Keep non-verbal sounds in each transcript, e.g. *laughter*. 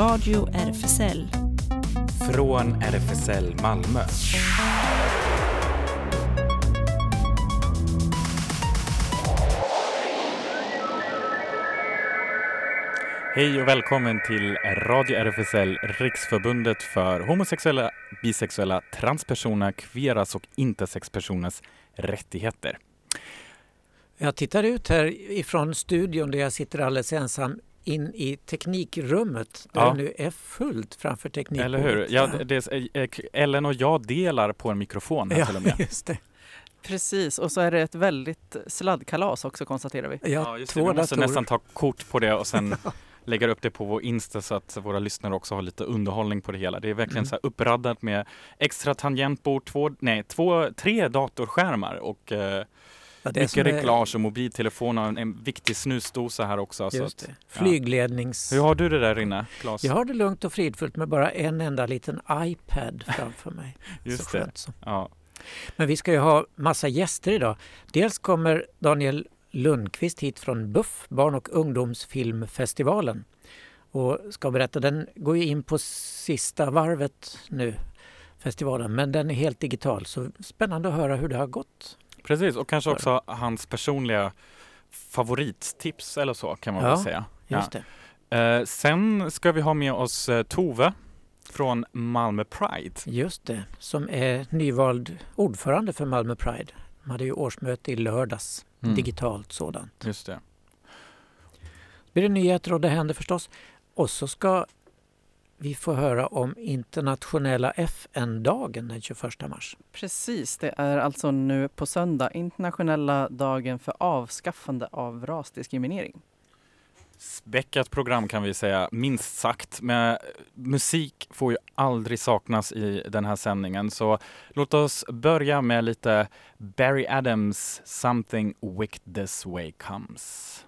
Radio RFSL. Från RFSL Malmö. Hej och välkommen till Radio RFSL, Riksförbundet för homosexuella, bisexuella, transpersoner, kveras och intersexpersoners rättigheter. Jag tittar ut här ifrån studion där jag sitter alldeles ensam in i teknikrummet där Ja. det nu är fullt framför teknikbordet. Eller hur? Ja, det är, eh, Ellen och jag delar på en mikrofon här till och Ja, med. *laughs* just det. Precis, och så är det ett väldigt sladdkalas också konstaterar vi. Ja, just det. två Vi måste datorer. nästan ta kort på det och sen *laughs* lägga upp det på vår Insta så att våra lyssnare också har lite underhållning på det hela. Det är verkligen Mm. så här uppraddat med extra tangentbord, två, nej, två, tre datorskärmar och eh, Ja, det mycket är- reglage och mobiltelefon och en, en viktig snusdosa här också. Så Just att, det. ja. Flyglednings... Hur har du det där inne, Claes? Jag har det lugnt och fridfullt med bara en enda liten iPad framför mig. *laughs* Just så det. så. Ja. Men vi ska ju ha massa gäster idag. Dels kommer Daniel Lundqvist hit från BUFF, Barn och ungdomsfilmfestivalen. Och ska berätta, den går ju in på sista varvet nu, festivalen, men den är helt digital. Så spännande att höra hur det har gått. Precis, och kanske också hans personliga favorittips eller så kan man Ja, väl säga. Just det. Eh, sen ska vi ha med oss eh, Tove från Malmö Pride. Just det, som är nyvald ordförande för Malmö Pride. De hade ju årsmöte i lördags, Mm. digitalt sådant. Just det. blir det nyheter och det händer förstås. Och så ska vi få höra om internationella FN-dagen den 21 mars. Precis, det är alltså nu på söndag internationella dagen för avskaffande av rasdiskriminering. Späckat program kan vi säga, minst sagt. Men musik får ju aldrig saknas i den här sändningen. Så låt oss börja med lite Barry Adams, Something Wicked This Way Comes.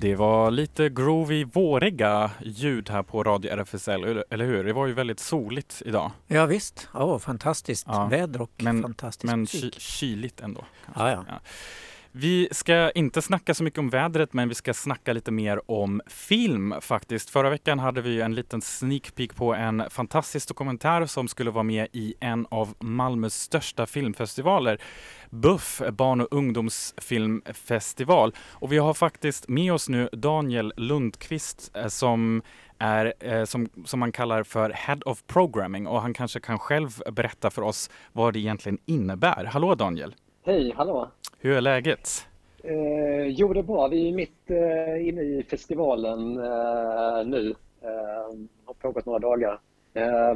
Det var lite groovy, våriga ljud här på Radio RFSL, eller- hur? Det var ju väldigt soligt idag, Ja visst, oh, fantastiskt Ja, väder och men- fantastisk men musik. ky- kyligt ändå. kanske. Ja, ja. Vi ska inte snacka så mycket om vädret, men vi ska snacka lite mer om film faktiskt. Förra veckan hade vi en liten sneak peek på en fantastisk dokumentär som skulle vara med i en av Malmös största filmfestivaler, BUFF, barn och ungdomsfilmfestival. Och vi har faktiskt med oss nu Daniel Lundqvist eh, som är, eh, som, som man kallar för Head of Programming och han kanske kan själv berätta för oss vad det egentligen innebär. Hallå Daniel! Hej, hallå! Hur är läget? Eh, jo, det är bra. Vi är mitt eh, inne i festivalen eh, nu. Eh, har pågått några dagar. Eh,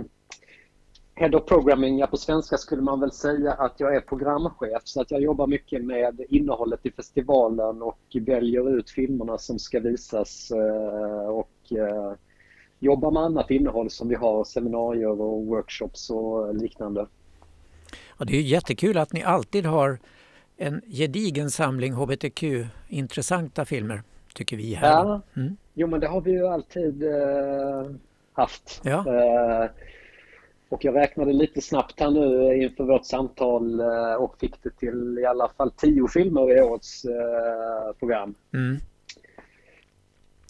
Head of Programming, ja på svenska skulle man väl säga att jag är programchef så att jag jobbar mycket med innehållet i festivalen och väljer ut filmerna som ska visas eh, och eh, jobbar med annat innehåll som vi har, seminarier och workshops och liknande. Och det är jättekul att ni alltid har en gedigen samling hbtq-intressanta filmer, tycker vi här. Ja, Mm. jo men det har vi ju alltid eh, haft. Ja. Eh, och jag räknade lite snabbt här nu inför vårt samtal eh, och fick det till i alla fall tio filmer i årets eh, program. Mm.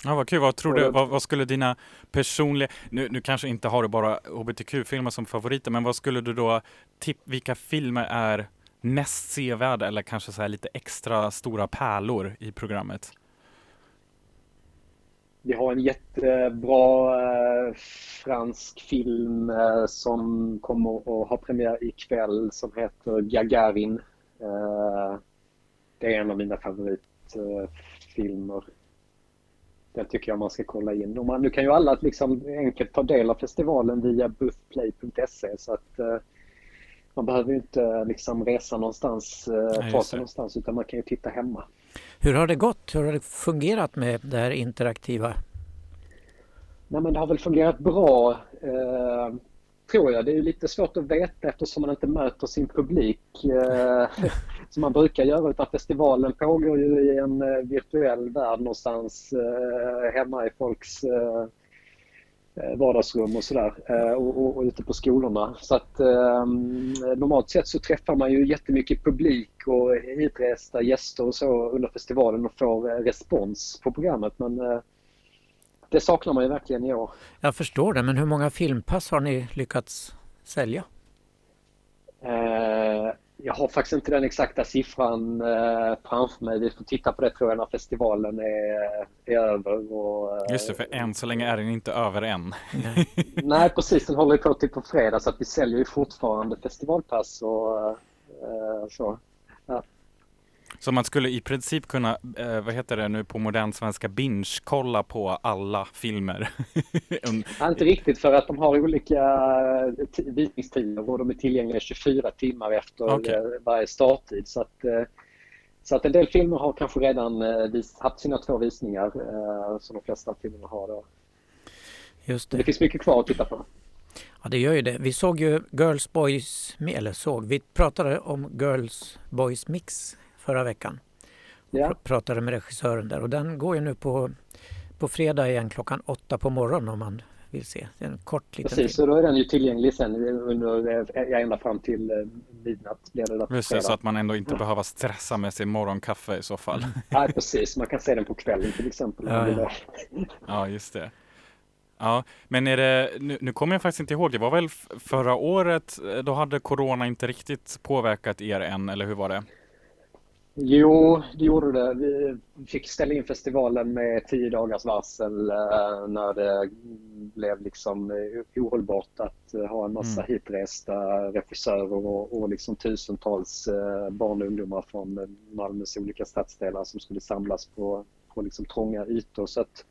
Ja, vad kul. Vad, tror du, vad, vad skulle dina personliga... Nu, nu kanske inte har du bara hbtq-filmer som favoriter, men vad skulle du då... Tipp, vilka filmer är mest sevärda eller kanske så här lite extra stora pärlor i programmet? Vi har en jättebra eh, fransk film eh, som kommer att ha premiär ikväll som heter Gagarin. Eh, det är en av mina favoritfilmer. Den tycker jag man ska kolla in. Och man, nu kan ju alla liksom enkelt ta del av festivalen via buffplay.se så att eh, man behöver ju inte liksom resa någonstans, eh, ta sig någonstans utan man kan ju titta hemma. Hur har det gått? Hur har det fungerat med det här interaktiva? Nej, men det har väl fungerat bra, eh, tror jag. Det är lite svårt att veta eftersom man inte möter sin publik. *laughs* Eh, som man brukar göra utan festivalen pågår ju i en eh, virtuell värld någonstans eh, hemma i folks eh, eh vardagsrum och sådär eh, och, och, och, ute på skolorna. Så att eh, normalt sett så träffar man ju jättemycket publik och hitresta gäster och så under festivalen och får respons på programmet men det saknar man ju verkligen i år. Jag förstår det, men hur många filmpass har ni lyckats sälja? Eh, jag har faktiskt inte den exakta siffran eh, framför mig. Vi får titta på det tror jag när festivalen är, är över. Och, eh, Just det, för än så länge är den inte över än. *laughs* Nej, precis. Den håller på till på fredag så att vi säljer ju fortfarande festivalpass och så. Ja. Så man skulle i princip kunna, eh, vad heter det nu på modern svenska, binge-kolla på alla filmer? ja, *laughs* inte riktigt för att de har olika eh, visningstider och de är tillgängliga 24 timmar efter okay. Eh, varje starttid. Så att, eh, så att en del filmer har kanske redan vis, haft sina två visningar som de flesta filmerna har. Då. Just det. det finns mycket kvar att titta på. Ja, det gör ju det. Vi såg ju Girls Boys, eller såg, vi pratade om Girls Boys Mix förra veckan. Ja. Pr pratade med regissören där och den går ju nu på, på fredag igen klockan åtta på morgonen om man vill se. Det är en kort liten Precis, film. och då är den ju tillgänglig sen under, ända fram till eh, midnatt. Blir det Just det, så att man ändå inte behöver stressa med sin morgonkaffe i så fall. *laughs* Nej, precis. Man kan se den på kvällen till exempel. Ja, ja. *laughs* ja just det. Ja, men är det, nu, nu kommer jag faktiskt inte ihåg, det var väl förra året, eh, då hade corona inte riktigt påverkat er än, eller hur var det? Jo, det gjorde det. Vi fick ställa in festivalen med tio dagars varsel eh, när det blev liksom eh, ohållbart att eh, ha en massa mm. hitresta regissörer och, och liksom tusentals barn och ungdomar från Malmös olika stadsdelar som skulle samlas på, på liksom trånga ytor. Så att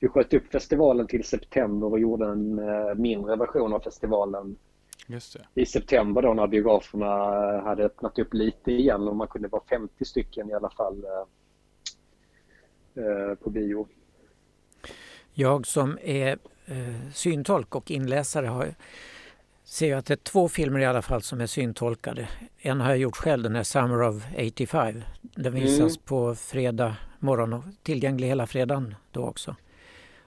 vi sköt upp festivalen till september och gjorde en mindre version av festivalen i september då när biograferna hade öppnat upp lite igen och man kunde vara 50 stycken i alla fall eh, eh, på bio. Jag som är eh, syntolk och inläsare har, ser att det är två filmer i alla fall som är syntolkade. En har jag gjort själv, den är Summer of 85. Den visas mm. på fredag morgon och tillgänglig hela fredagen då också.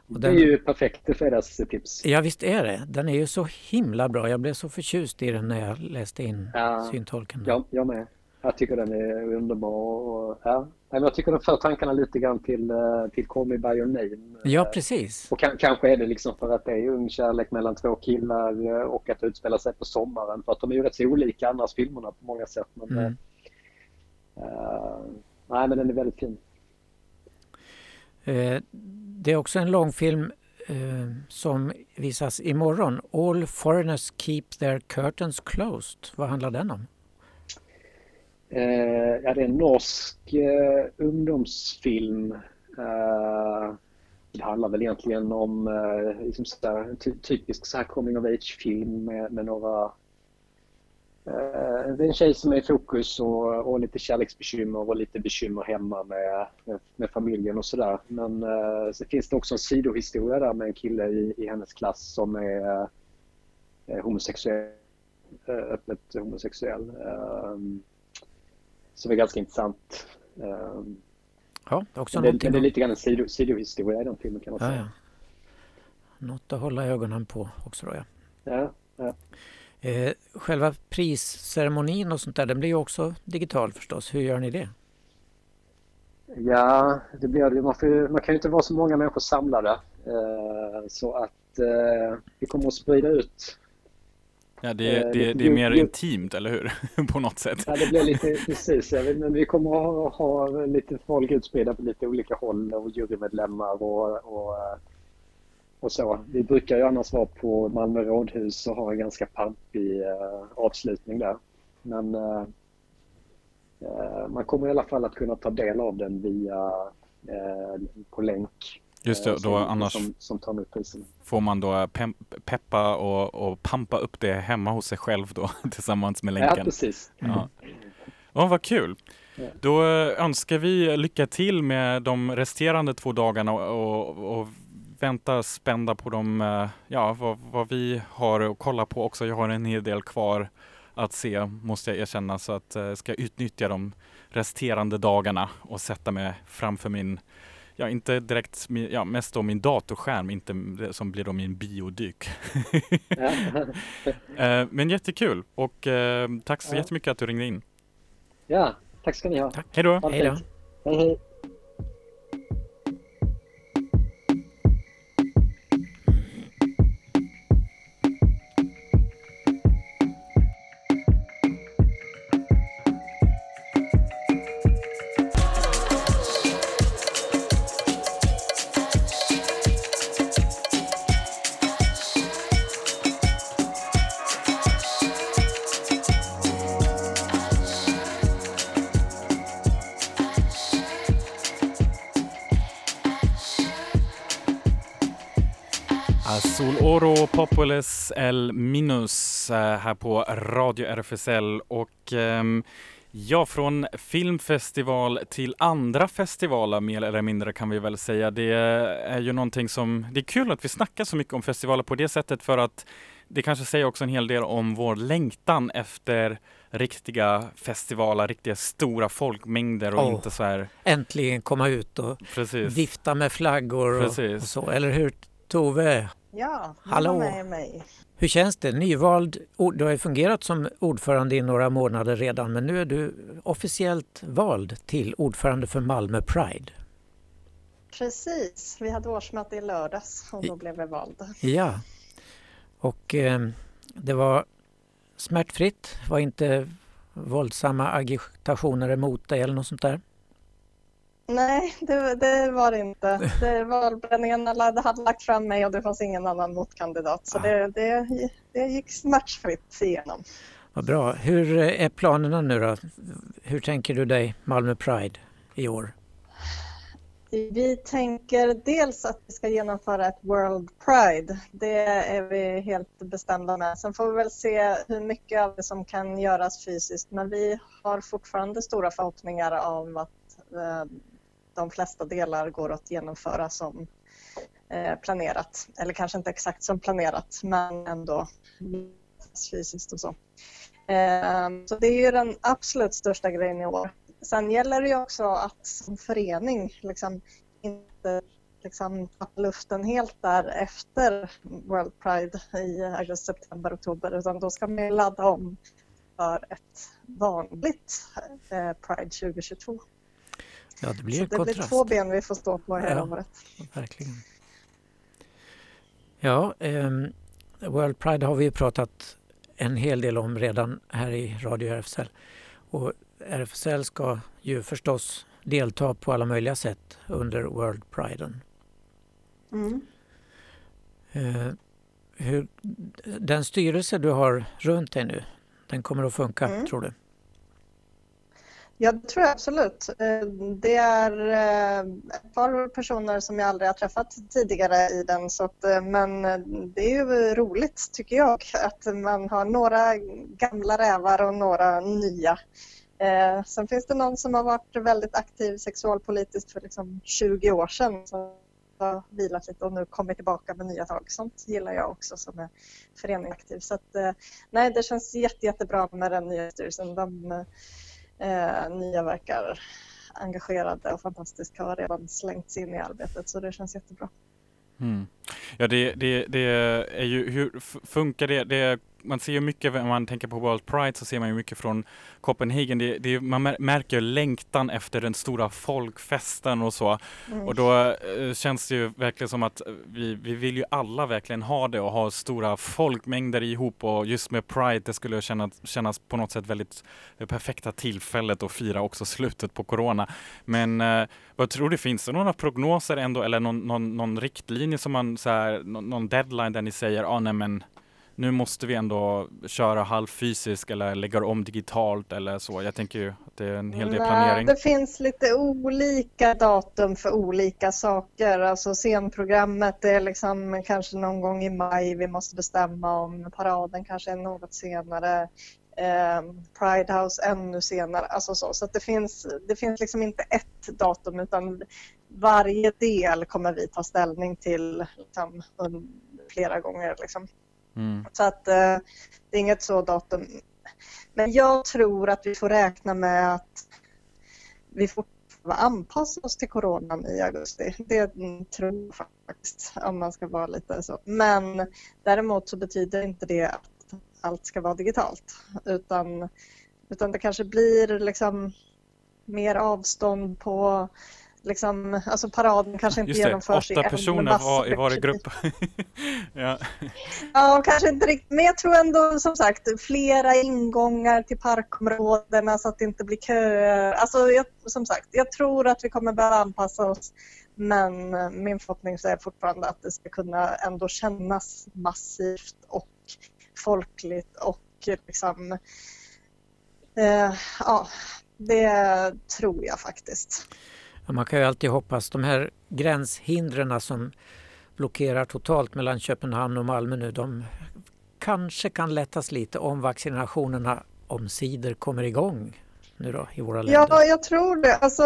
Den, det är ju perfekt fredagstips. Ja visst är det. Den är ju så himla bra. Jag blev så förtjust i den när jag läste in ja, syntolken. Ja, jag med. Jag tycker den är underbar. Och, ja. Jag tycker den för tankarna lite grann till, eh, till Call Me By Your Name. Ja, precis. Och kanske är det liksom för att det är ung kärlek mellan två killar eh, och att utspela sig på sommaren. För att de är ju rätt så olika annars filmerna på många sätt. Men, mm. uh, nej, men den är väldigt fin. Eh, det är också en långfilm eh, som visas imorgon. All foreigners keep their curtains closed. Vad handlar den om? Eh, ja, det är en norsk eh, ungdomsfilm. Eh, det handlar väl egentligen om eh, liksom så ty typisk så här coming of age-film med, med några det är en tjej som är i fokus och, och lite kärleksbekymmer och lite bekymmer hemma med, med, med familjen och sådär. Men eh, så finns det också en sidohistoria där med en kille i, i hennes klass som är eh, homosexuell, eh, öppet homosexuell. Eh, som är ganska intressant. Eh, ja, också det, det är lite grann en sido, sidohistoria i den filmen kan man säga. Ja, ja. Något att hålla ögonen på också då ja. Ja, ja. Eh, själva prisceremonin och sånt där, den blir ju också digital förstås. Hur gör ni det? Ja, det blir det. Man, får, man kan ju inte vara så många människor samlade. Eh, så att eh, vi kommer att sprida ut Ja, det, är, det, det är mer intimt, eller hur? *laughs* på något sätt. Ja, det blir lite precis. Men vi kommer att ha lite folk utspridda på lite olika håll och jurymedlemmar och, och och så. Vi brukar ju annars vara på Malmö rådhus och ha en ganska pampig uh, avslutning där. Men uh, uh, man kommer i alla fall att kunna ta del av den via på länk. Just det, då som, annars som, som får man då peppa och, och pampa upp det hemma hos sig själv då *laughs* tillsammans med länken. Ja, precis. Ja. Oh, vad kul! Då önskar vi lycka till med de resterande två dagarna och, och, och vänta spända på de, eh, ja, vad, vad, vi har att kolla på också. Jag har en hel del kvar att se, måste jag erkänna. Så att jag ska utnyttja de resterande dagarna och sätta mig framför min Ja, inte direkt, ja, mest då min datorskärm, inte som blir då min biodyk. *laughs* Men jättekul och tack så ja. jättemycket att du ringde in. Ja, tack ska ni ha. Tack. Hej då. Hej då. Hej, hej. Oro Populis El Minus eh, här på Radio RFSL och ehm, Ja, från filmfestival till andra festivaler mer eller mindre kan vi väl säga. Det är ju någonting som, det är kul att vi snackar så mycket om festivaler på det sättet för att det kanske säger också en hel del om vår längtan efter riktiga festivaler, riktiga stora folkmängder och oh, inte så här... Äntligen komma ut och Precis. vifta med flaggor och, och, så, eller hur Tove? Ja, Hallå. med mig. Hur känns det? Nyvald, du har ju fungerat som ordförande i några månader redan men nu är du officiellt vald till ordförande för Malmö Pride. Precis, vi hade årsmöte i lördags och då blev jag vald. Ja, och eh, det var smärtfritt, var inte våldsamma agitationer emot dig eller något sånt där? Nej, det, det, var det inte. Det valberedningen hade lagt fram mig och det fanns ingen annan motkandidat. Så det, det, det gick smärtfritt igenom. Vad bra. Hur är planerna nu då? Hur tänker du dig Malmö Pride i år? Vi tänker dels att vi ska genomföra ett World Pride. Det är vi helt bestämda med. Sen får vi väl se hur mycket av det som kan göras fysiskt. Men vi har fortfarande stora förhoppningar om att eh, de flesta delar går att genomföra som eh, planerat. Eller kanske inte exakt som planerat men ändå fysiskt och så. Ehm, så det är ju den absolut största grejen i år. Sen gäller det ju också att som förening liksom inte liksom tappa luften helt där efter World Pride i augusti, september, oktober utan då ska man ladda om för ett vanligt eh, Pride 2022. Ja, det blir Så det kontrast. blir två ben vi får stå på hela ja, året. Verkligen. Ja, eh, World Pride har vi pratat en hel del om redan här i Radio RFSL. Och RFSL ska ju förstås delta på alla möjliga sätt under World Priden. Mm. Eh, hur, den styrelse du har runt dig nu, den kommer att funka mm. tror du? Ja, det tror jag absolut. Eh, det är eh, ett par personer som jag aldrig har träffat tidigare i den. Så att, eh, men det är ju roligt, tycker jag, att man har några gamla rävar och några nya. Sen finns det någon som har varit väldigt aktiv sexualpolitiskt för liksom 20 år sedan som har vilat lite och nu kommer tillbaka med nya tag. Sånt gillar jag också som är föreningsaktiv. Så att, nej, det känns jätte, jättebra med den nya styrelsen. De, Eh, nya verkar engagerade och fantastiska och har redan slängts in i arbetet så det känns jättebra. Mm. Ja, det, det, det, är ju, hur funkar det? det man ser ju mycket, om man tänker på World Pride så ser man ju mycket från Copenhagen. Det, det, man märker längtan efter den stora folkfesten och så. Mm. Och då eh, känns det ju verkligen som att vi, vi vill ju alla verkligen ha det och ha stora folkmängder ihop och just med Pride det skulle kännas, kännas på något sätt väldigt det perfekta tillfället att fira också slutet på Corona. Men eh, vad tror du, finns det några prognoser ändå eller någon, någon, någon riktlinje som man så här, någon, någon deadline där ni säger, ah, nej men nu måste vi ändå köra halvfysiskt eller lägga om digitalt eller så. Jag tänker ju att det är en hel del Nej, planering. Det finns lite olika datum för olika saker. Alltså scenprogrammet är liksom kanske någon gång i maj vi måste bestämma om. Paraden kanske är något senare. Eh, Pride House ännu senare. Alltså så så det, finns, det finns liksom inte ett datum utan varje del kommer vi ta ställning till liksom, flera gånger. Liksom. Mm. Så att eh, det är inget så datum. Men jag tror att vi får räkna med att vi får anpassa oss till coronan i augusti. Det tror jag faktiskt, om man ska vara lite så. Men däremot så betyder inte det att allt ska vara digitalt, utan, utan det kanske blir liksom mer avstånd på liksom, alltså paraden kanske inte Just det, genomförs åtta personer var, i varje grupp. *laughs* ja. ja, kanske inte riktigt. Men jag tror ändå som sagt flera ingångar till parkområdena så att det inte blir köer. Alltså, jag, som sagt, jag tror att vi kommer behöva anpassa oss. Men min förhoppning är fortfarande att det ska kunna ändå kännas massivt och folkligt och liksom eh, ja, det tror jag faktiskt. Man kan ju alltid hoppas. De här gränshindren som blockerar totalt mellan Köpenhamn och Malmö nu, de kanske kan lättas lite om vaccinationerna omsider kommer igång nu då i våra länder. Ja, jag tror det. Alltså,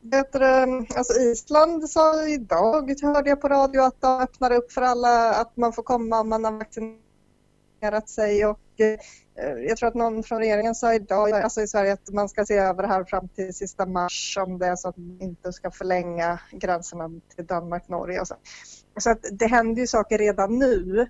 bättre, alltså Island sa idag, hörde jag på radio, att de öppnar upp för alla, att man får komma om man har vaccinerat sig och Eh, Eh, jag tror att någon från regeringen sa idag alltså i Sverige att man ska se över det här fram till sista mars om det är så att man inte ska förlänga gränserna till Danmark, Norge och så. Så att det händer ju saker redan nu.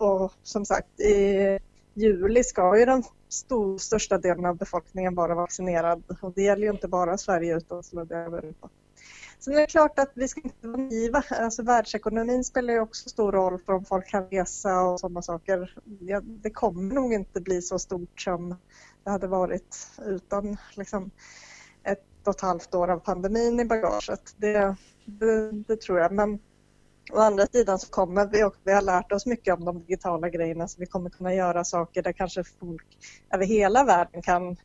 Och som sagt, i juli ska ju den stor, största delen av befolkningen vara vaccinerad och det gäller ju inte bara Sverige utan hela Europa. Sen är det klart att vi ska inte vara naiva. Alltså, världsekonomin spelar ju också stor roll för om folk kan resa och sådana saker. Ja, det kommer nog inte bli så stort som det hade varit utan liksom, ett och ett halvt år av pandemin i bagaget. Det, det, det tror jag. Men å andra sidan så kommer vi och vi har lärt oss mycket om de digitala grejerna så vi kommer kunna göra saker där kanske folk över hela världen kan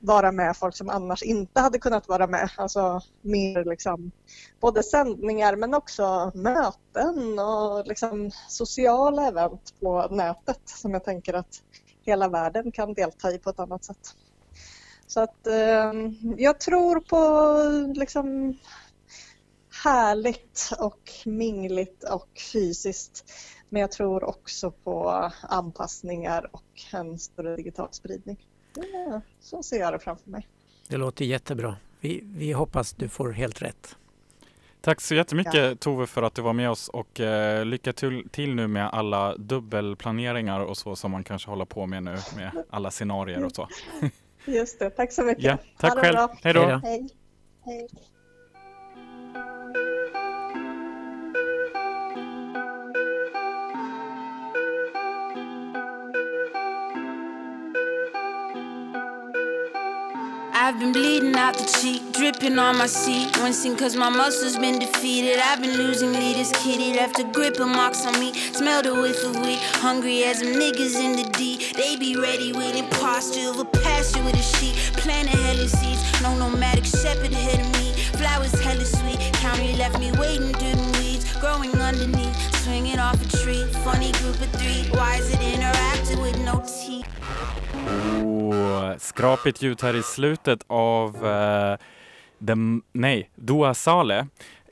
vara med folk som annars inte hade kunnat vara med. Alltså mer liksom, både sändningar men också möten och liksom sociala event på nätet som jag tänker att hela världen kan delta i på ett annat sätt. Så att eh, jag tror på liksom härligt och mingligt och fysiskt. Men jag tror också på anpassningar och en större digital spridning. Så ser jag det framför mig. Det låter jättebra. Vi, vi hoppas du får helt rätt. Tack så jättemycket ja. Tove för att du var med oss och eh, lycka till, till, nu med alla dubbelplaneringar och så som man kanske håller på med nu med alla scenarier och så. Just det, tack så mycket. Ja, tack själv. Hej då. Hej. Hej. I've been bleeding out the cheek, dripping on my seat. Wincing cause my muscles been defeated. I've been losing leaders, kitty left a grip and marks on me. Smell the whiff of weed, hungry as them niggas in the D. They be ready with imposture of a pasture with a sheet. Planting hella seeds, no nomadic shepherd ahead of me. Flowers hella sweet, county left me waiting through the weeds. Growing underneath, swinging off a tree. Funny group of three, why is it interacting with no teeth? Skrapigt ljud här i slutet av uh, the, nej, Dua Saleh.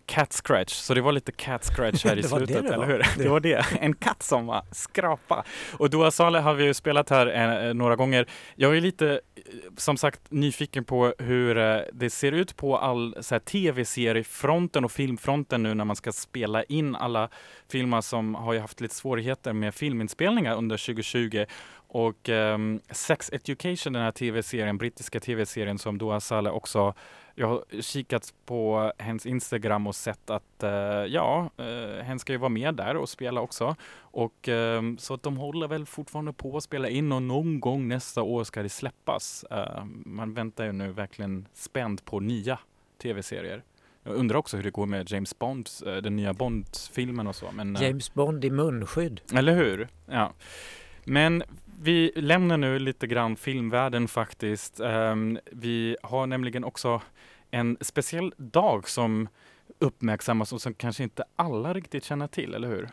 Cat scratch, så det var lite cat scratch här i *laughs* slutet, eller hur? Det. det var det, en katt som var skrapa. Och Dua Saleh har vi ju spelat här eh, några gånger. Jag är lite, eh, som sagt, nyfiken på hur eh, det ser ut på all tv-seriefronten och filmfronten nu när man ska spela in alla filmer som har ju haft lite svårigheter med filminspelningar under 2020 och um, Sex Education, den här tv-serien, brittiska tv-serien som Dua Saleh också, jag har kikat på hennes Instagram och sett att uh, ja, uh, hen ska ju vara med där och spela också. Och um, så att de håller väl fortfarande på att spela in och någon gång nästa år ska det släppas. Uh, man väntar ju nu verkligen spänd på nya tv-serier. Jag undrar också hur det går med James Bond, den nya Bond-filmen och så. Men, James Bond i munskydd. Eller hur? Ja. Men vi lämnar nu lite grann filmvärlden faktiskt. Um, vi har nämligen också en speciell dag som uppmärksammas och som kanske inte alla riktigt känner till, eller hur?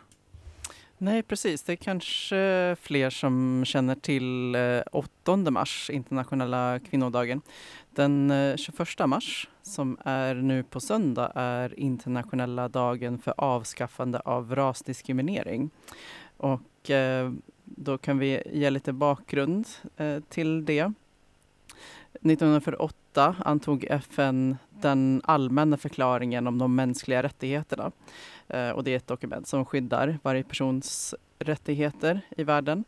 Nej, precis. Det är kanske fler som känner till eh, 8 mars, internationella kvinnodagen. Den eh, 21 mars, som är nu på söndag, är internationella dagen för avskaffande av rasdiskriminering. Och eh, då kan vi ge lite bakgrund eh, till det. 1948 antog FN den allmänna förklaringen om de mänskliga rättigheterna. Eh, och det är ett dokument som skyddar varje persons rättigheter i världen.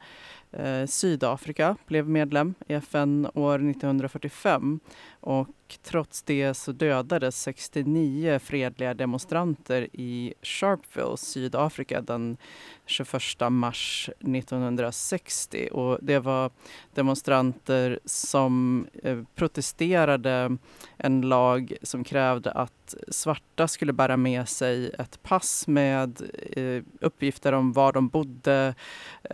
Eh, Sydafrika blev medlem i FN år 1945 och trots det så dödades 69 fredliga demonstranter i Sharpeville, Sydafrika den 21 mars 1960. Och det var demonstranter som eh, protesterade en lag som krävde att svarta skulle bära med sig ett pass med eh, uppgifter om var de bodde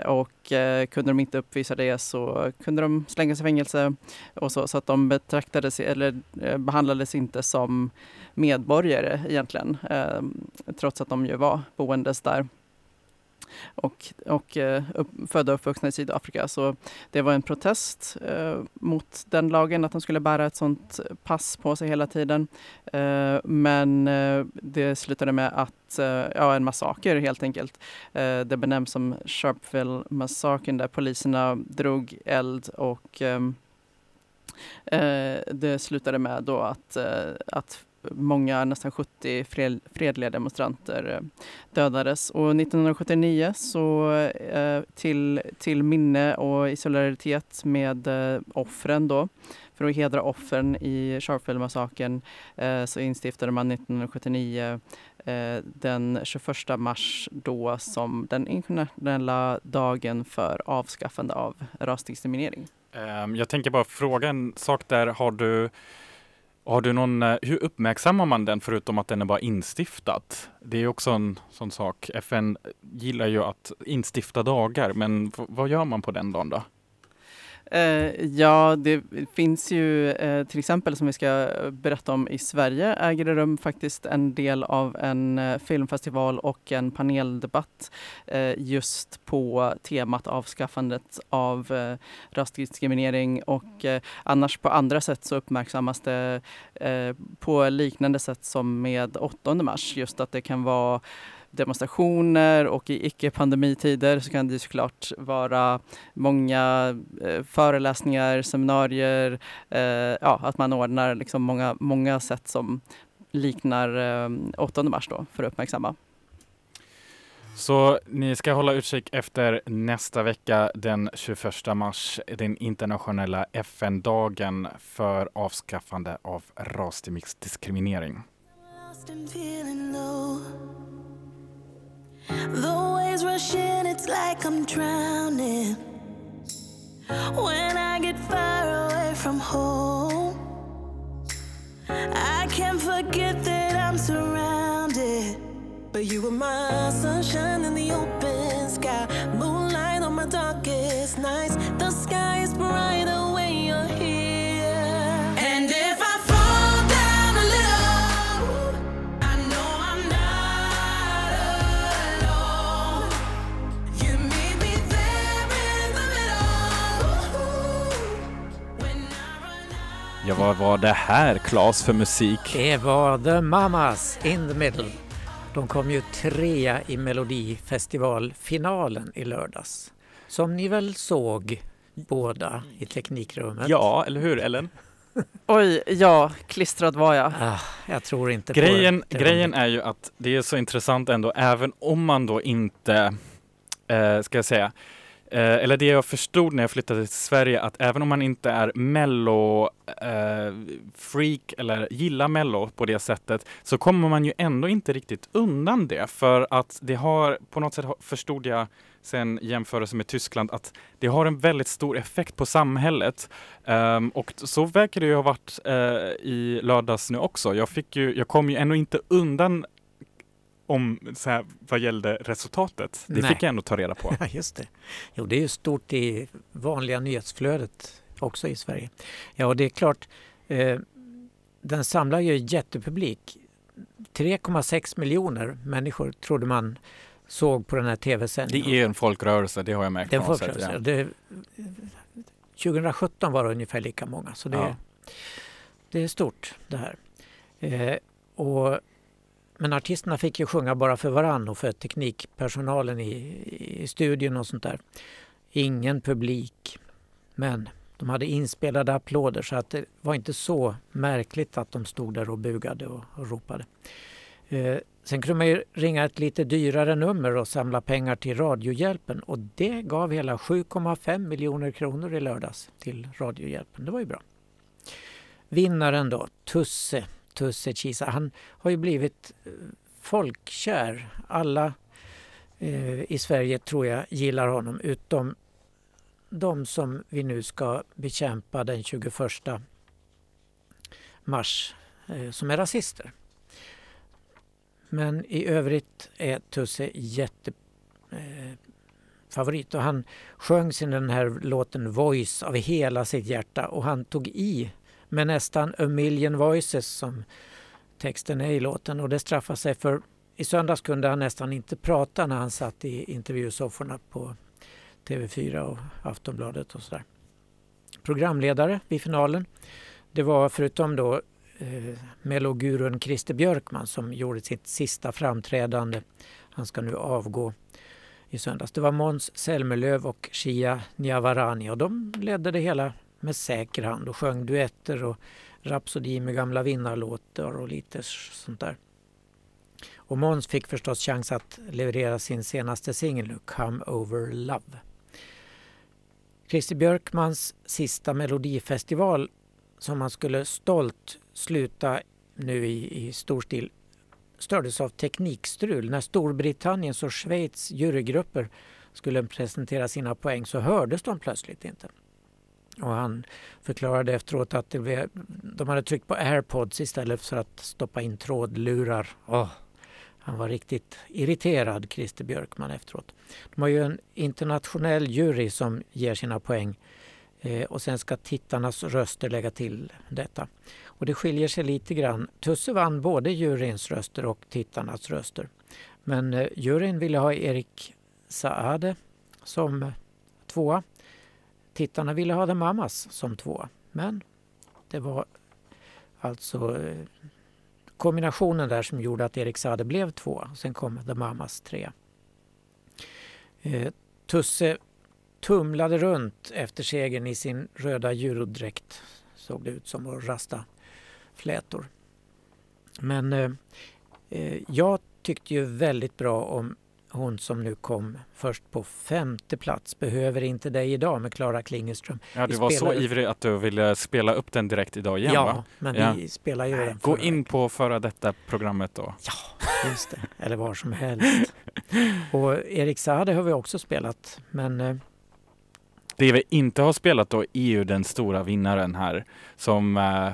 och eh, kunde de inte uppvisa det så kunde de slängas i fängelse och så, så att de betraktades eller Eh, behandlades inte som medborgare egentligen eh, trots att de ju var boendes där och, och eh, upp, födda och uppvuxna i Sydafrika. Så det var en protest eh, mot den lagen, att de skulle bära ett sånt pass på sig hela tiden. Eh, men eh, det slutade med att, eh, ja en massaker helt enkelt. Eh, det benämns som Sharpeville-massakern där poliserna drog eld och ehm, Eh, det slutade med då att, eh, att många, nästan 70 fredliga demonstranter eh, dödades. Och 1979 så eh, till, till minne och i solidaritet med eh, offren då, för att hedra offren i Sharpeville-massakern så instiftade man 1979 den 21 mars då som den internationella dagen för avskaffande av rasdiskriminering. Ehm, jag tänker bara fråga en sak där. Har du har du någon, eh, hur uppmärksammar man den förutom att den är bara instiftat? Det är också en sån sak. FN gillar ju att instifta dagar, men vad gör man på den dagen då? Eh, ja, det finns ju eh, till exempel som vi ska berätta om i Sverige äger det rum faktiskt en del av en eh, filmfestival och en paneldebatt eh, just på temat avskaffandet av eh, rasdiskriminering och eh, annars på andra sätt så uppmärksammas det eh, på liknande sätt som med 8 mars. Just att det kan vara demonstrationer och i icke-pandemitider så kan det såklart vara många eh, föreläsningar, seminarier, eh, ja, att man ordnar liksom många, många sätt som liknar eh, 8 mars då för att uppmärksamma. Så ni ska hålla utkik efter nästa vecka den 21 mars, den internationella FN-dagen för avskaffande av rasdiskriminering. The waves rush in, it's like I'm drowning. When I get far away from home, I can't forget that I'm surrounded. But you were my sunshine in the open sky, moonlight on my darkest nights. The sky is brighter Ja, vad var det här Klas för musik? Det var The Mamas in the middle. De kom ju trea i Melodifestivalfinalen i lördags. Som ni väl såg båda i teknikrummet? Ja, eller hur Ellen? *laughs* Oj, ja, klistrad var jag. Ah, jag tror inte grejen, på det. Grejen är ju att det är så intressant ändå, även om man då inte, eh, ska jag säga, Eh, eller det jag förstod när jag flyttade till Sverige att även om man inte är mello-freak eh, eller gillar mello på det sättet så kommer man ju ändå inte riktigt undan det för att det har på något sätt förstod jag sen jämförelse med Tyskland att det har en väldigt stor effekt på samhället. Um, och så verkar det ju ha varit uh, i lördags nu också. Jag, fick ju, jag kom ju ändå inte undan om så här, vad gällde resultatet. Det Nej. fick jag ändå ta reda på. *laughs* Ja, just det. Jo, det är ju stort i vanliga nyhetsflödet också i Sverige. Ja, och det är klart, eh, den samlar ju jättepublik. 3,6 miljoner människor trodde man såg på den här tv-sändningen. Det är en folkrörelse, det har jag märkt. Det är en folkrörelse. Ja. Det, 2017 var det ungefär lika många, så det, ja. det är stort det här. Eh, och men artisterna fick ju sjunga bara för varann och för teknikpersonalen i, i studion och sånt där. ingen publik. Men de hade inspelade applåder så att det var inte så märkligt att de stod där och bugade och, och ropade. Eh, sen kunde man ju ringa ett lite dyrare nummer och samla pengar till Radiohjälpen och det gav hela 7,5 miljoner kronor i lördags till Radiohjälpen. Det var ju bra. Vinnaren då, Tusse, Tusse Kisa, han har ju blivit eh, folkkär. Alla eh, i Sverige tror jag gillar honom utom de som vi nu ska bekämpa den 21 mars eh, som är rasister. Men i övrigt är Tusse jättefavorit eh, och han sjöng sin den här låten Voice av hela sitt hjärta och han tog i med nästan a million voices som texten är i låten och det straffar sig för i söndags kunde han nästan inte prata när han satt i intervjusofforna på TV4 och Aftonbladet och sådär. Programledare vid finalen, det var förutom då eh, mellogurun Christer Björkman som gjorde sitt sista framträdande. Han ska nu avgå i söndags. Det var Måns Zelmerlöw och Shia Niavarani och de ledde det hela med säker hand och sjöng duetter och rapsodi med gamla vinnarlåtar och lite sånt där. Och Måns fick förstås chans att leverera sin senaste singel Come Over Love. Christer Björkmans sista melodifestival som han skulle stolt sluta nu i, i stor stil stördes av teknikstrul. När Storbritanniens och Schweiz jurygrupper skulle presentera sina poäng så hördes de plötsligt inte. Och han förklarade efteråt att blev, de hade tryckt på airpods istället för att stoppa in trådlurar. Oh. Han var riktigt irriterad, Christer Björkman, efteråt. De har ju en internationell jury som ger sina poäng eh, och sen ska tittarnas röster lägga till detta. Och det skiljer sig lite grann. Tusse vann både juryns röster och tittarnas röster. Men eh, juryn ville ha Erik Saade som tvåa. Tittarna ville ha The Mamas som tvåa. Men det var alltså eh, kombinationen där som gjorde att Erik Saade blev två. Sen kom The Mamas tre. Eh, Tusse tumlade runt efter segern i sin röda jurodräkt. Såg det ut som att rasta flätor. Men eh, eh, jag tyckte ju väldigt bra om hon som nu kom först på femte plats, Behöver inte dig idag med Klara Klingeström. Ja, du var så ivrig att du ville spela upp den direkt idag igen ja, va? men ja. vi spelar ju den Gå in på föra detta programmet då. Ja, just det. Eller var som helst. Och Erik Saade har vi också spelat, men eh, det vi inte har spelat då är ju den stora vinnaren här som eh,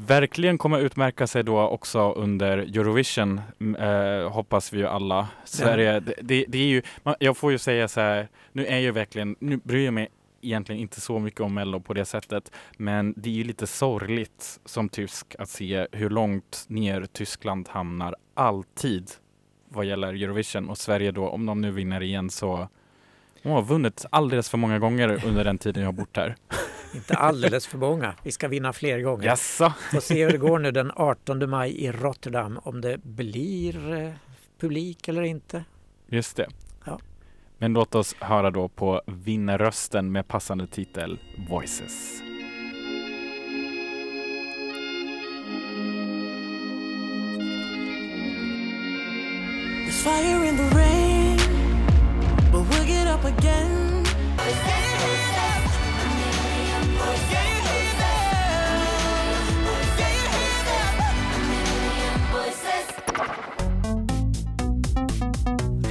verkligen kommer utmärka sig då också under Eurovision, eh, hoppas vi ju alla. Sverige, ja. det, det, det, är ju, jag får ju säga så här, nu är jag verkligen, nu bryr jag mig egentligen inte så mycket om Mello på det sättet, men det är ju lite sorgligt som tysk att se hur långt ner Tyskland hamnar alltid vad gäller Eurovision och Sverige då, om de nu vinner igen så de har vunnit alldeles för många gånger under den tiden jag har bott här. *laughs* Inte alldeles för många. Vi ska vinna fler gånger. Jaså? Får se hur det går nu den 18 maj i Rotterdam. Om det blir eh, publik eller inte. Just det. Ja. Men låt oss höra då på vinnarrösten med passande titel Voices. There's fire in the rain But we'll get up again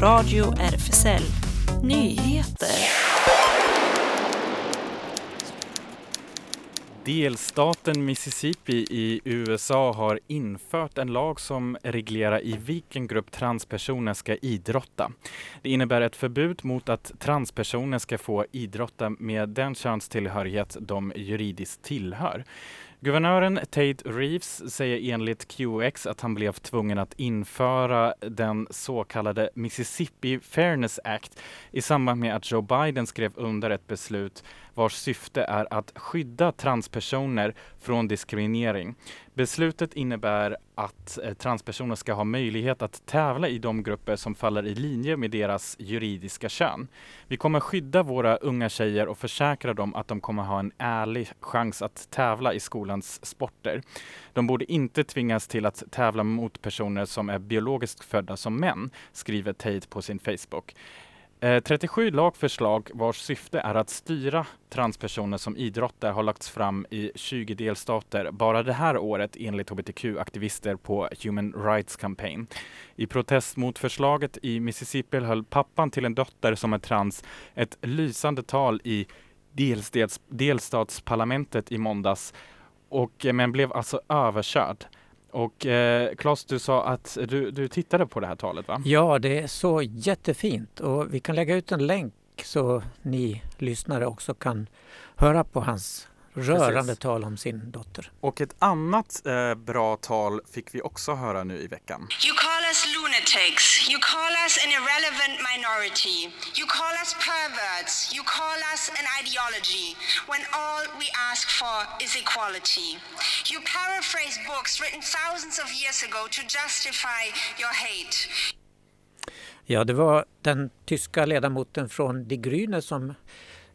Radio RFSL Nyheter. Delstaten Mississippi i USA har infört en lag som reglerar i vilken grupp transpersoner ska idrotta. Det innebär ett förbud mot att transpersoner ska få idrotta med den könstillhörighet de juridiskt tillhör. Guvernören Tate Reeves säger enligt QX att han blev tvungen att införa den så kallade Mississippi Fairness Act i samband med att Joe Biden skrev under ett beslut vars syfte är att skydda transpersoner från diskriminering. Beslutet innebär att eh, transpersoner ska ha möjlighet att tävla i de grupper som faller i linje med deras juridiska kön. Vi kommer skydda våra unga tjejer och försäkra dem att de kommer ha en ärlig chans att tävla i skolans sporter. De borde inte tvingas till att tävla mot personer som är biologiskt födda som män, skriver Tate på sin Facebook. Eh, 37 lagförslag vars syfte är att styra transpersoner som idrottar har lagts fram i 20 delstater bara det här året enligt hbtq-aktivister på Human Rights Campaign. I protest mot förslaget i Mississippi höll pappan till en dotter som är trans ett lysande tal i delstats, delstatsparlamentet i måndags och, eh, men blev alltså överkörd. Och eh, Claes, du sa att du, du tittade på det här talet va? Ja, det är så jättefint och vi kan lägga ut en länk så ni lyssnare också kan höra på hans rörande Precis. tal om sin dotter. Och ett annat eh, bra tal fick vi också höra nu i veckan. You call us lunatics. You call us an irrelevant minority. You call us perverts. You call us an ideology when all we ask for is equality. You paraphrase books written thousands of years ago to justify your hate. Ja, det var den tyska ledamoten från Die Grüne som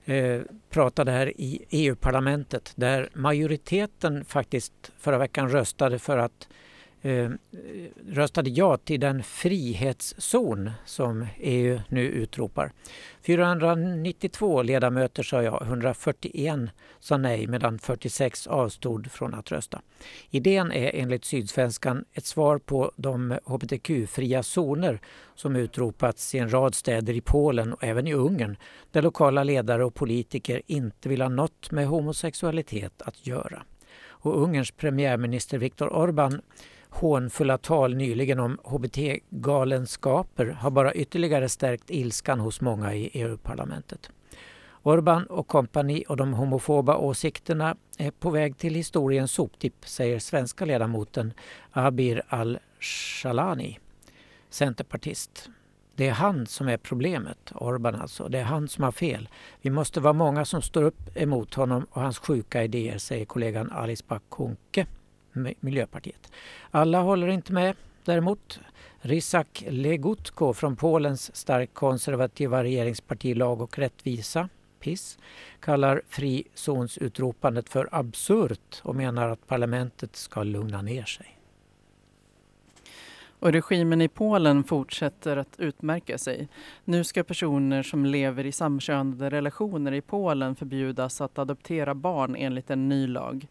eh, pratade här i EU-parlamentet där majoriteten faktiskt förra veckan röstade för att eh, röstade ja till den frihetszon som EU nu utropar. 492 ledamöter sa ja, 141 sa nej medan 46 avstod från att rösta. Idén är enligt Sydsvenskan ett svar på de hbtq-fria zoner som utropats i en rad städer i Polen och även i Ungern där lokala ledare och politiker inte vill ha något med homosexualitet att göra. Och Ungerns premiärminister Viktor Orbán hånfulla tal nyligen om hbt-galenskaper har bara ytterligare stärkt ilskan hos många i EU-parlamentet. Orban och kompani och de homofoba åsikterna är på väg till historiens soptipp, säger svenska ledamoten Abir al-Shalani, centerpartist. Det är han som är problemet, Orban alltså. Det är han som har fel. Vi måste vara många som står upp emot honom och hans sjuka idéer, säger kollegan Alice Bah Kuhnke. Miljöpartiet. Alla håller inte med däremot. Rysak Legutko från Polens starkt konservativa regeringsparti Lag och rättvisa, PIS, kallar frizonsutropandet för absurt och menar att parlamentet ska lugna ner sig. Och regimen i Polen fortsätter att utmärka sig. Nu ska personer som lever i samkönade relationer i Polen förbjudas att adoptera barn enligt en ny lag.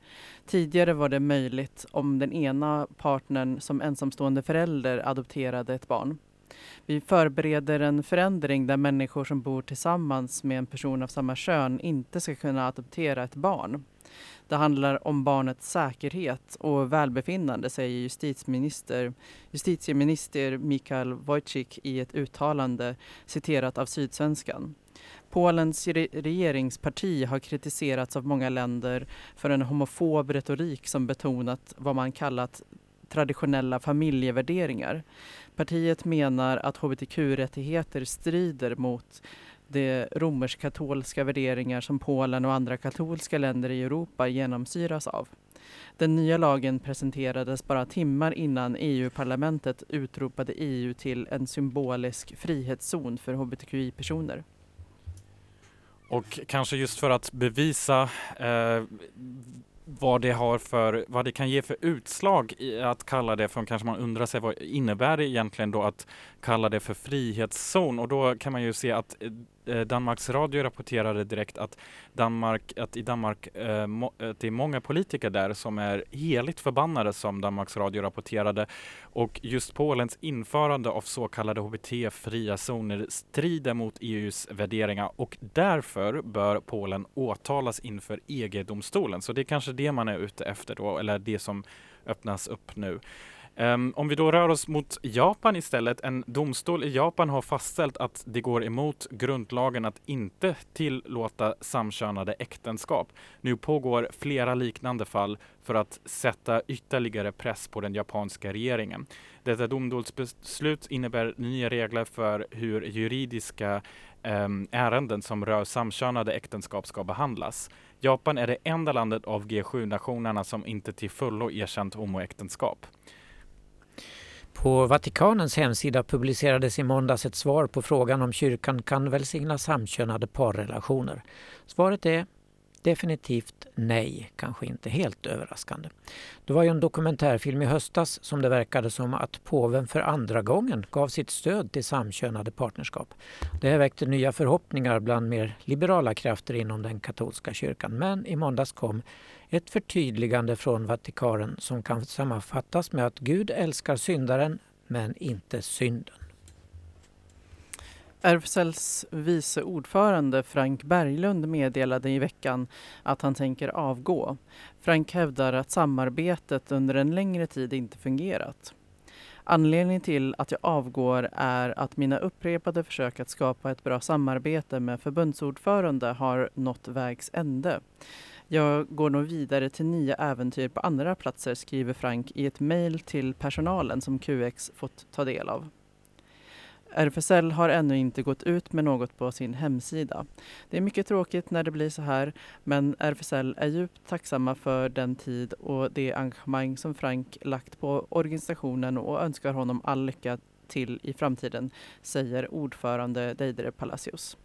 Tidigare var det möjligt om den ena partnern som ensamstående förälder adopterade ett barn. Vi förbereder en förändring där människor som bor tillsammans med en person av samma kön inte ska kunna adoptera ett barn. Det handlar om barnets säkerhet och välbefinnande, säger justitieminister, justitieminister Mikael Wojcik i ett uttalande citerat av Sydsvenskan. Polens regeringsparti har kritiserats av många länder för en homofob retorik som betonat vad man kallat traditionella familjevärderingar. Partiet menar att hbtq-rättigheter strider mot de romersk-katolska värderingar som Polen och andra katolska länder i Europa genomsyras av. Den nya lagen presenterades bara timmar innan EU-parlamentet utropade EU till en symbolisk frihetszon för hbtqi-personer. Och kanske just för att bevisa eh, vad det har för, vad det kan ge för utslag i att kalla det för, kanske man undrar sig vad innebär det egentligen då att kalla det för frihetszon och då kan man ju se att eh, Eh, Danmarks Radio rapporterade direkt att, Danmark, att i Danmark eh, må, att det är många politiker där som är heligt förbannade som Danmarks Radio rapporterade. Och just Polens införande av så kallade HBT-fria zoner strider mot EUs värderingar och därför bör Polen åtalas inför EG-domstolen. Så det är kanske det man är ute efter då, eller det som öppnas upp nu. Um, om vi då rör oss mot Japan istället. En domstol i Japan har fastställt att det går emot grundlagen att inte tillåta samkönade äktenskap. Nu pågår flera liknande fall för att sätta ytterligare press på den japanska regeringen. Detta domstolsbeslut innebär nya regler för hur juridiska um, ärenden som rör samkönade äktenskap ska behandlas. Japan är det enda landet av G7-nationerna som inte till fullo erkänt homoäktenskap. På Vatikanens hemsida publicerades i måndags ett svar på frågan om kyrkan kan välsigna samkönade parrelationer. Svaret är definitivt nej, kanske inte helt överraskande. Det var ju en dokumentärfilm i höstas som det verkade som att påven för andra gången gav sitt stöd till samkönade partnerskap. Det här väckte nya förhoppningar bland mer liberala krafter inom den katolska kyrkan. Men i måndags kom ett förtydligande från Vatikanen som kan sammanfattas med att Gud älskar syndaren men inte synden. RFSLs vice ordförande Frank Berglund meddelade i veckan att han tänker avgå. Frank hävdar att samarbetet under en längre tid inte fungerat. Anledningen till att jag avgår är att mina upprepade försök att skapa ett bra samarbete med förbundsordförande har nått vägs ände. Jag går nog vidare till nya äventyr på andra platser, skriver Frank i ett mejl till personalen som QX fått ta del av. RFSL har ännu inte gått ut med något på sin hemsida. Det är mycket tråkigt när det blir så här, men RFSL är djupt tacksamma för den tid och det engagemang som Frank lagt på organisationen och önskar honom all lycka till i framtiden, säger ordförande Deidre Palacios.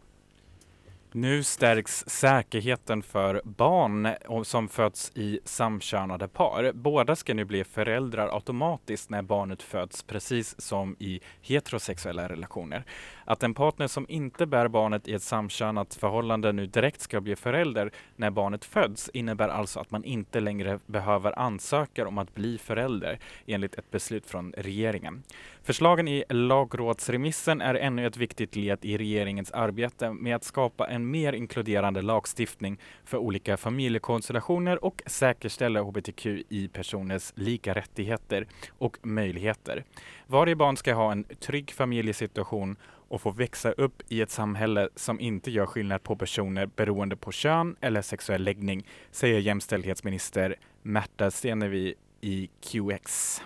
Nu stärks säkerheten för barn som föds i samkönade par. Båda ska nu bli föräldrar automatiskt när barnet föds, precis som i heterosexuella relationer. Att en partner som inte bär barnet i ett samkönat förhållande nu direkt ska bli förälder när barnet föds innebär alltså att man inte längre behöver ansöka om att bli förälder enligt ett beslut från regeringen. Förslagen i lagrådsremissen är ännu ett viktigt led i regeringens arbete med att skapa en mer inkluderande lagstiftning för olika familjekonstellationer och säkerställa hbtqi-personers lika rättigheter och möjligheter. Varje barn ska ha en trygg familjesituation och få växa upp i ett samhälle som inte gör skillnad på personer beroende på kön eller sexuell läggning, säger jämställdhetsminister Märta Stenevi i QX.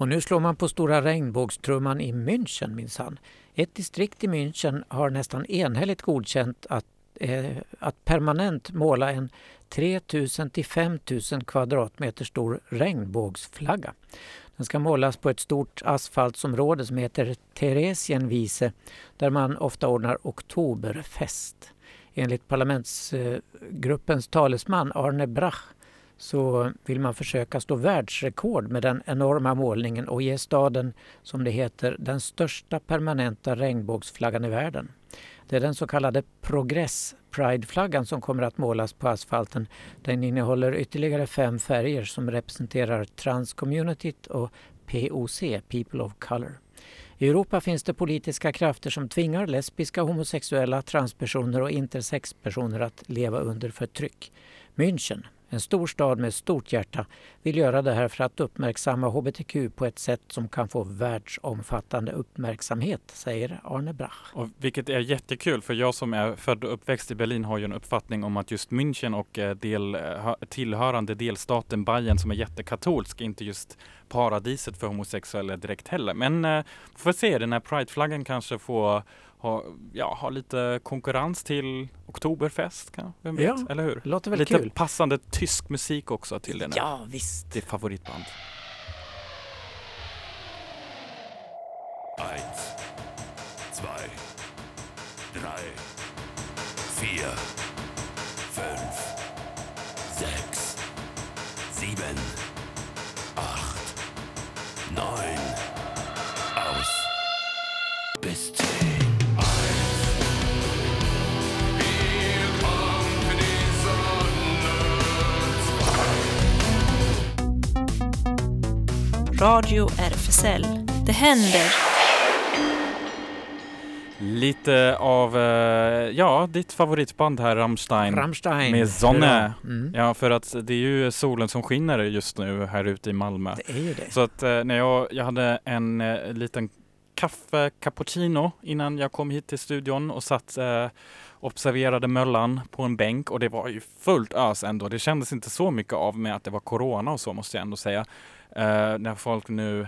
Och nu slår man på stora regnbågstrumman i München minsann. Ett distrikt i München har nästan enhälligt godkänt att, eh, att permanent måla en 3000 till 5000 kvadratmeter stor regnbågsflagga. Den ska målas på ett stort asfaltsområde som heter Theresienwiese där man ofta ordnar oktoberfest. Enligt parlamentsgruppens talesman Arne Brach så vill man försöka stå världsrekord med den enorma målningen och ge staden, som det heter, den största permanenta regnbågsflaggan i världen. Det är den så kallade Progress Pride-flaggan som kommer att målas på asfalten. Den innehåller ytterligare fem färger som representerar transcommunityt och POC, People of Color. I Europa finns det politiska krafter som tvingar lesbiska, homosexuella, transpersoner och intersexpersoner att leva under förtryck. München, en stor stad med stort hjärta vill göra det här för att uppmärksamma hbtq på ett sätt som kan få världsomfattande uppmärksamhet, säger Arne Brach. Och vilket är jättekul, för jag som är född och uppväxt i Berlin har ju en uppfattning om att just München och eh, del, eh, tillhörande delstaten Bayern som är jättekatolsk, inte just paradiset för homosexuella direkt heller. Men eh, får se, den här prideflaggan kanske får ha, ja, ha lite konkurrens till Oktoberfest, kan, vem vet? Ja, Eller hur? Låter väl lite kul. passande tysk musik också till den. Ja, visst. Ditt favoritband. Eins, zwei, drei, vier, fünf, sex, sieben, Radio RFSL. Det händer! Lite av, eh, ja, ditt favoritband här, Rammstein. Rammstein. Med Sonne. Mm. Ja, för att det är ju solen som skiner just nu här ute i Malmö. Det är ju det. Så att eh, när jag, jag hade en eh, liten kaffe cappuccino innan jag kom hit till studion och satt eh, observerade Möllan på en bänk och det var ju fullt ös ändå. Det kändes inte så mycket av med att det var corona och så måste jag ändå säga. Eh, när folk nu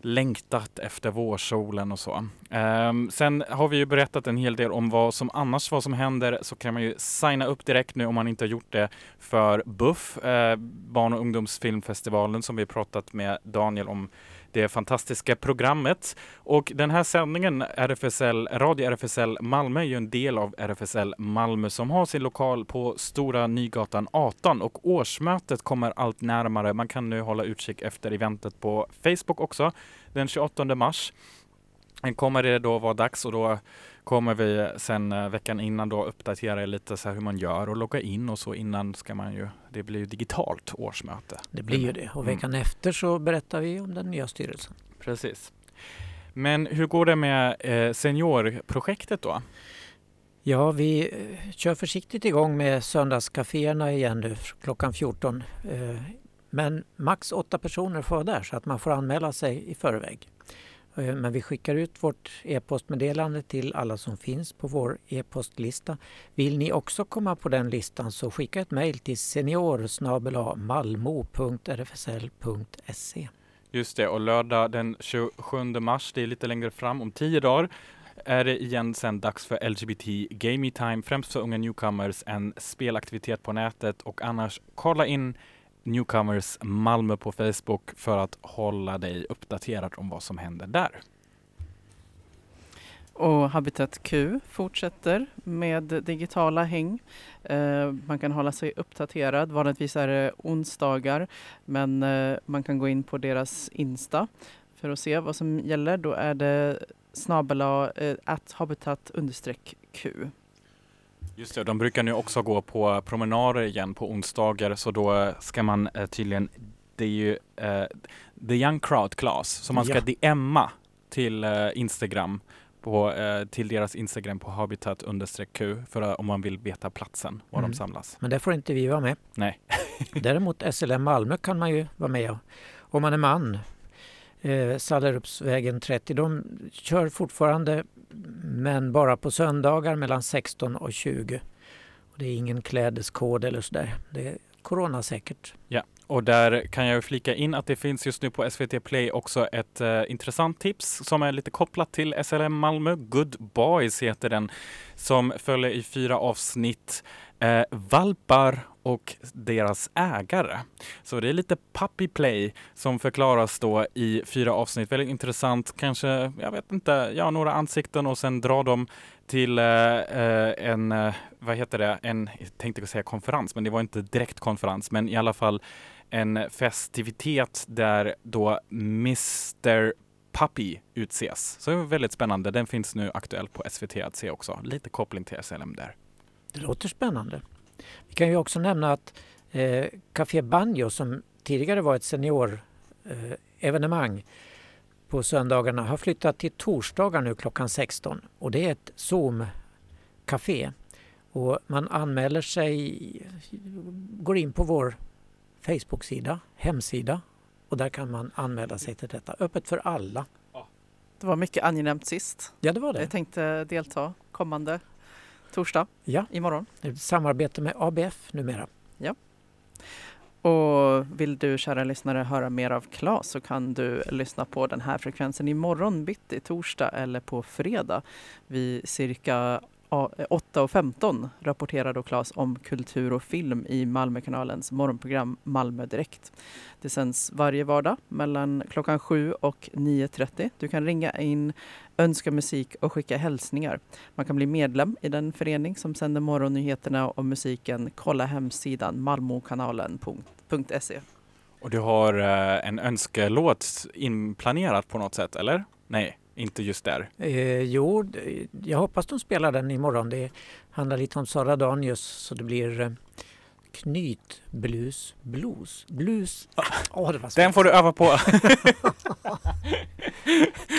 längtat efter vårsolen och så. Ehm, sen har vi ju berättat en hel del om vad som annars vad som händer så kan man ju signa upp direkt nu om man inte har gjort det för BUFF, eh, barn och ungdomsfilmfestivalen som vi pratat med Daniel om det fantastiska programmet. Och den här sändningen, RFSL, Radio RFSL Malmö, är ju en del av RFSL Malmö som har sin lokal på Stora Nygatan 18 och årsmötet kommer allt närmare. Man kan nu hålla utkik efter eventet på Facebook också den 28 mars. Sen kommer det då vara dags och då kommer vi sen eh, veckan innan då uppdatera er lite så här hur man gör och logga in och så innan ska man ju, det blir ju digitalt årsmöte. Det blir ju det. Och Mm. veckan efter så berättar vi om den nya styrelsen. Precis. Men hur går det med eh, seniorprojektet då? Ja, vi eh, kör försiktigt igång med söndagskaféerna igen nu klockan 14. Eh, Men max åtta personer får vara där så att man får anmäla sig i förväg. Eh, men vi skickar ut vårt e-postmeddelande till alla som finns på vår e-postlista. Vill ni också komma på den listan så skicka ett mejl till senior malmo.rfsl.se. Just det, och lördag den 27 mars, det är lite längre fram, om tio dagar, är det igen sen dags för LGBT Gaming Time, främst för unga newcomers, en spelaktivitet på nätet och annars kolla in Newcomers Malmö på Facebook för att hålla dig uppdaterad om vad som händer där. Och Habitat Q fortsätter med digitala häng. Eh, man kan hålla sig uppdaterad. Vanligtvis är det onsdagar men eh, man kan gå in på deras Insta för att se vad som gäller. Då är det snabel eh, habitat understreck Q. Just det, de brukar nu också gå på promenader igen på onsdagar så då ska man eh, tydligen, det är ju eh, the young crowd class, så man ska Ja. DMa till eh, Instagram på, eh, till deras Instagram på habitat Q för att, om man vill veta platsen var Mm. de samlas. Men där får inte vi vara med. Nej. Däremot SLM Malmö kan man ju vara med om man är man. Eh, Sallerupsvägen 30, de kör fortfarande men bara på söndagar mellan 16 och 20. Och det är ingen klädeskod eller sådär. Det är coronasäkert. Ja, Och där kan jag flika in att det finns just nu på SVT Play också ett eh, intressant tips som är lite kopplat till SLM Malmö. Good Boys heter den, som följer i fyra avsnitt eh, valpar och deras ägare. Så det är lite puppy play som förklaras då i fyra avsnitt. Väldigt intressant, kanske, jag vet inte, ja några ansikten och sen drar de till eh, eh en, eh, vad heter det, en, jag tänkte säga konferens, men det var inte direkt konferens, men i alla fall en festivitet där då Mr Puppy utses. Så det var väldigt spännande. Den finns nu aktuell på SVT att se också. Lite koppling till SLM där. Det låter spännande. Vi kan ju också nämna att eh, Café Banjo som tidigare var ett seniorevenemang eh, på söndagarna har flyttat till torsdagar nu klockan 16 och det är ett Zoom-café. Och man anmäler sig, går in på vår Facebook-sida, hemsida och där kan man anmäla sig till detta. Öppet för alla. Det var mycket angenämt sist. Ja, det var det. Jag tänkte delta kommande torsdag Ja, imorgon. samarbete med ABF numera. Och vill du kära lyssnare höra mer av Claes så kan du lyssna på den här frekvensen imorgon bitti, torsdag eller på fredag. Vid cirka ja, 8.15 rapporterar då Claes om kultur och film i Malmökanalens morgonprogram Malmö Direkt. Det sänds varje vardag mellan klockan 7 och 9.30. Du kan ringa in, önska musik och skicka hälsningar. Man kan bli medlem i den förening som sänder morgonnyheterna och musiken. Kolla hemsidan malmokanalen.se. Och du har eh, en önskelåt inplanerat på något sätt, eller? Nej, inte just där. Eh, jo, jag hoppas de spelar den imorgon. Det handlar lite om Sara Danius så det blir eh, knytblus, blues, blues. Åh, det var svårt. Den får du öva på. *laughs*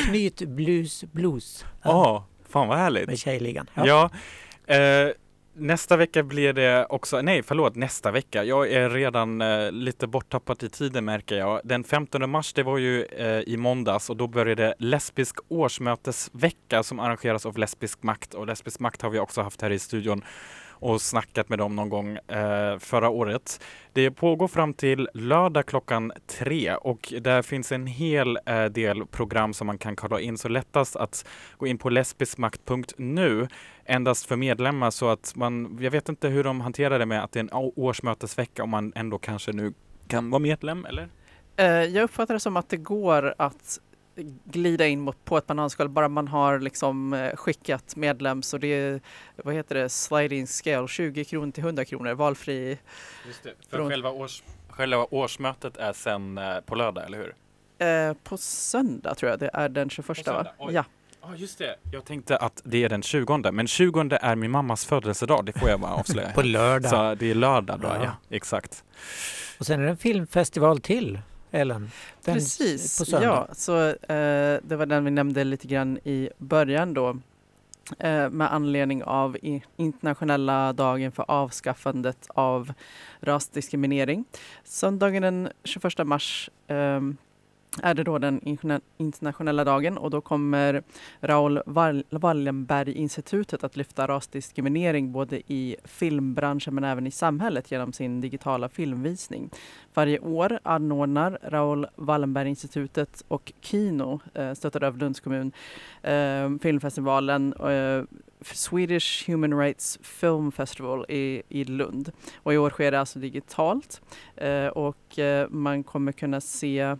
Knytblus, blues. Ja, Fan vad härligt. med Tjejligan. Ja. eh, nästa vecka blir det också, nej förlåt, nästa vecka. Jag är redan eh, lite borttappad i tiden märker jag. Den 15 mars, det var ju eh, i måndags och då började lesbisk årsmötesvecka som arrangeras av Lesbisk makt och Lesbisk makt har vi också haft här i studion och snackat med dem någon gång eh, förra året. Det pågår fram till lördag klockan tre och där finns en hel eh, del program som man kan kolla in. Så lättast att gå in på lesbiskmakt.nu endast för medlemmar så att man, jag vet inte hur de hanterar det med att det är en årsmötesvecka om man ändå kanske nu kan vara medlem eller? Eh, jag uppfattar det som att det går att glida in mot, på ett bananskal bara man har liksom eh, skickat medlem så det är, vad heter det, sliding scale, 20 kronor till 100 kronor, valfri. Just det, för Från- själva, års, själva årsmötet är sen eh, på lördag, eller hur? Eh, på söndag tror jag det är den 21 va? oj. Ja, Ja, just det. Jag tänkte att det är den 20, men 20 är min mammas födelsedag, det får jag bara avslöja. *laughs* På lördag. Så det är lördag då, Ja. ja, exakt. Och sen är det en filmfestival till, Ellen. Den precis. På söndag. Ja, så eh, det var den vi nämnde lite grann i början då. Eh, med anledning av internationella dagen för avskaffandet av rasdiskriminering. Söndagen den 21 mars ehm, är det då den internationella dagen och då kommer Raoul Wallenberg-institutet att lyfta rasdiskriminering både i filmbranschen men även i samhället genom sin digitala filmvisning. Varje år anordnar Raoul Wallenberg-institutet och Kino, eh, stöttad av Lunds kommun, eh, filmfestivalen eh, Swedish Human Rights Film Festival i, i Lund. Och i år sker det alltså digitalt eh, och eh, man kommer kunna se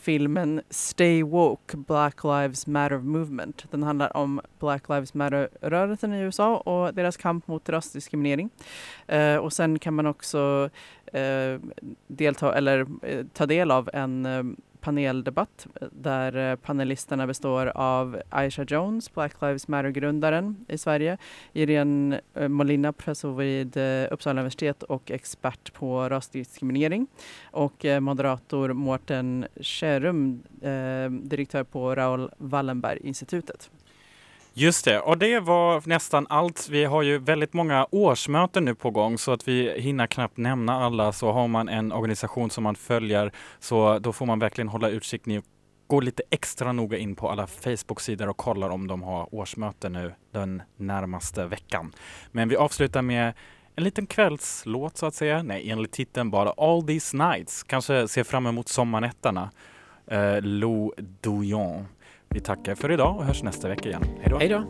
filmen Stay Woke Black Lives Matter Movement. Den handlar om Black Lives Matter-rörelsen i USA och deras kamp mot rasdiskriminering. Eh, och sen kan man också eh, delta eller eh, ta del av en eh, paneldebatt eh, där eh, panelisterna består av Aisha Jones, Black Lives Matter-grundaren i Sverige, Irene eh, Molina, professor vid Uppsala universitet och expert på rasdiskriminering och moderator Mårten Kärrum, direktör på Raoul Wallenberg-institutet. Just det, och det var nästan allt. Vi har ju väldigt många årsmöten nu på gång så att vi hinner knappt nämna alla. Så har man en organisation som man följer så då får man verkligen hålla utkik. Ni går lite extra noga in på alla Facebook-sidor och kollar om de har årsmöte nu den närmaste veckan. Men vi avslutar med en liten kvällslåt så att säga. Nej, enligt titeln bara All These Nights. Kanske ser fram emot sommarnätterna. Uh, Lou Douillon. Vi tackar för idag och hörs nästa vecka igen. Hej då! Hej då!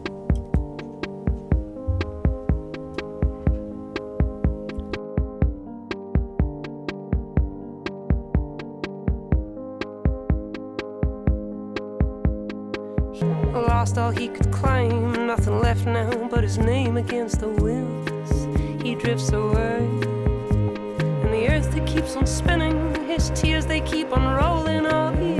Lost all he could claim, nothing left now but his name against the winds. He drifts away. And the earth that keeps on spinning, his tears they keep on rolling all evenings.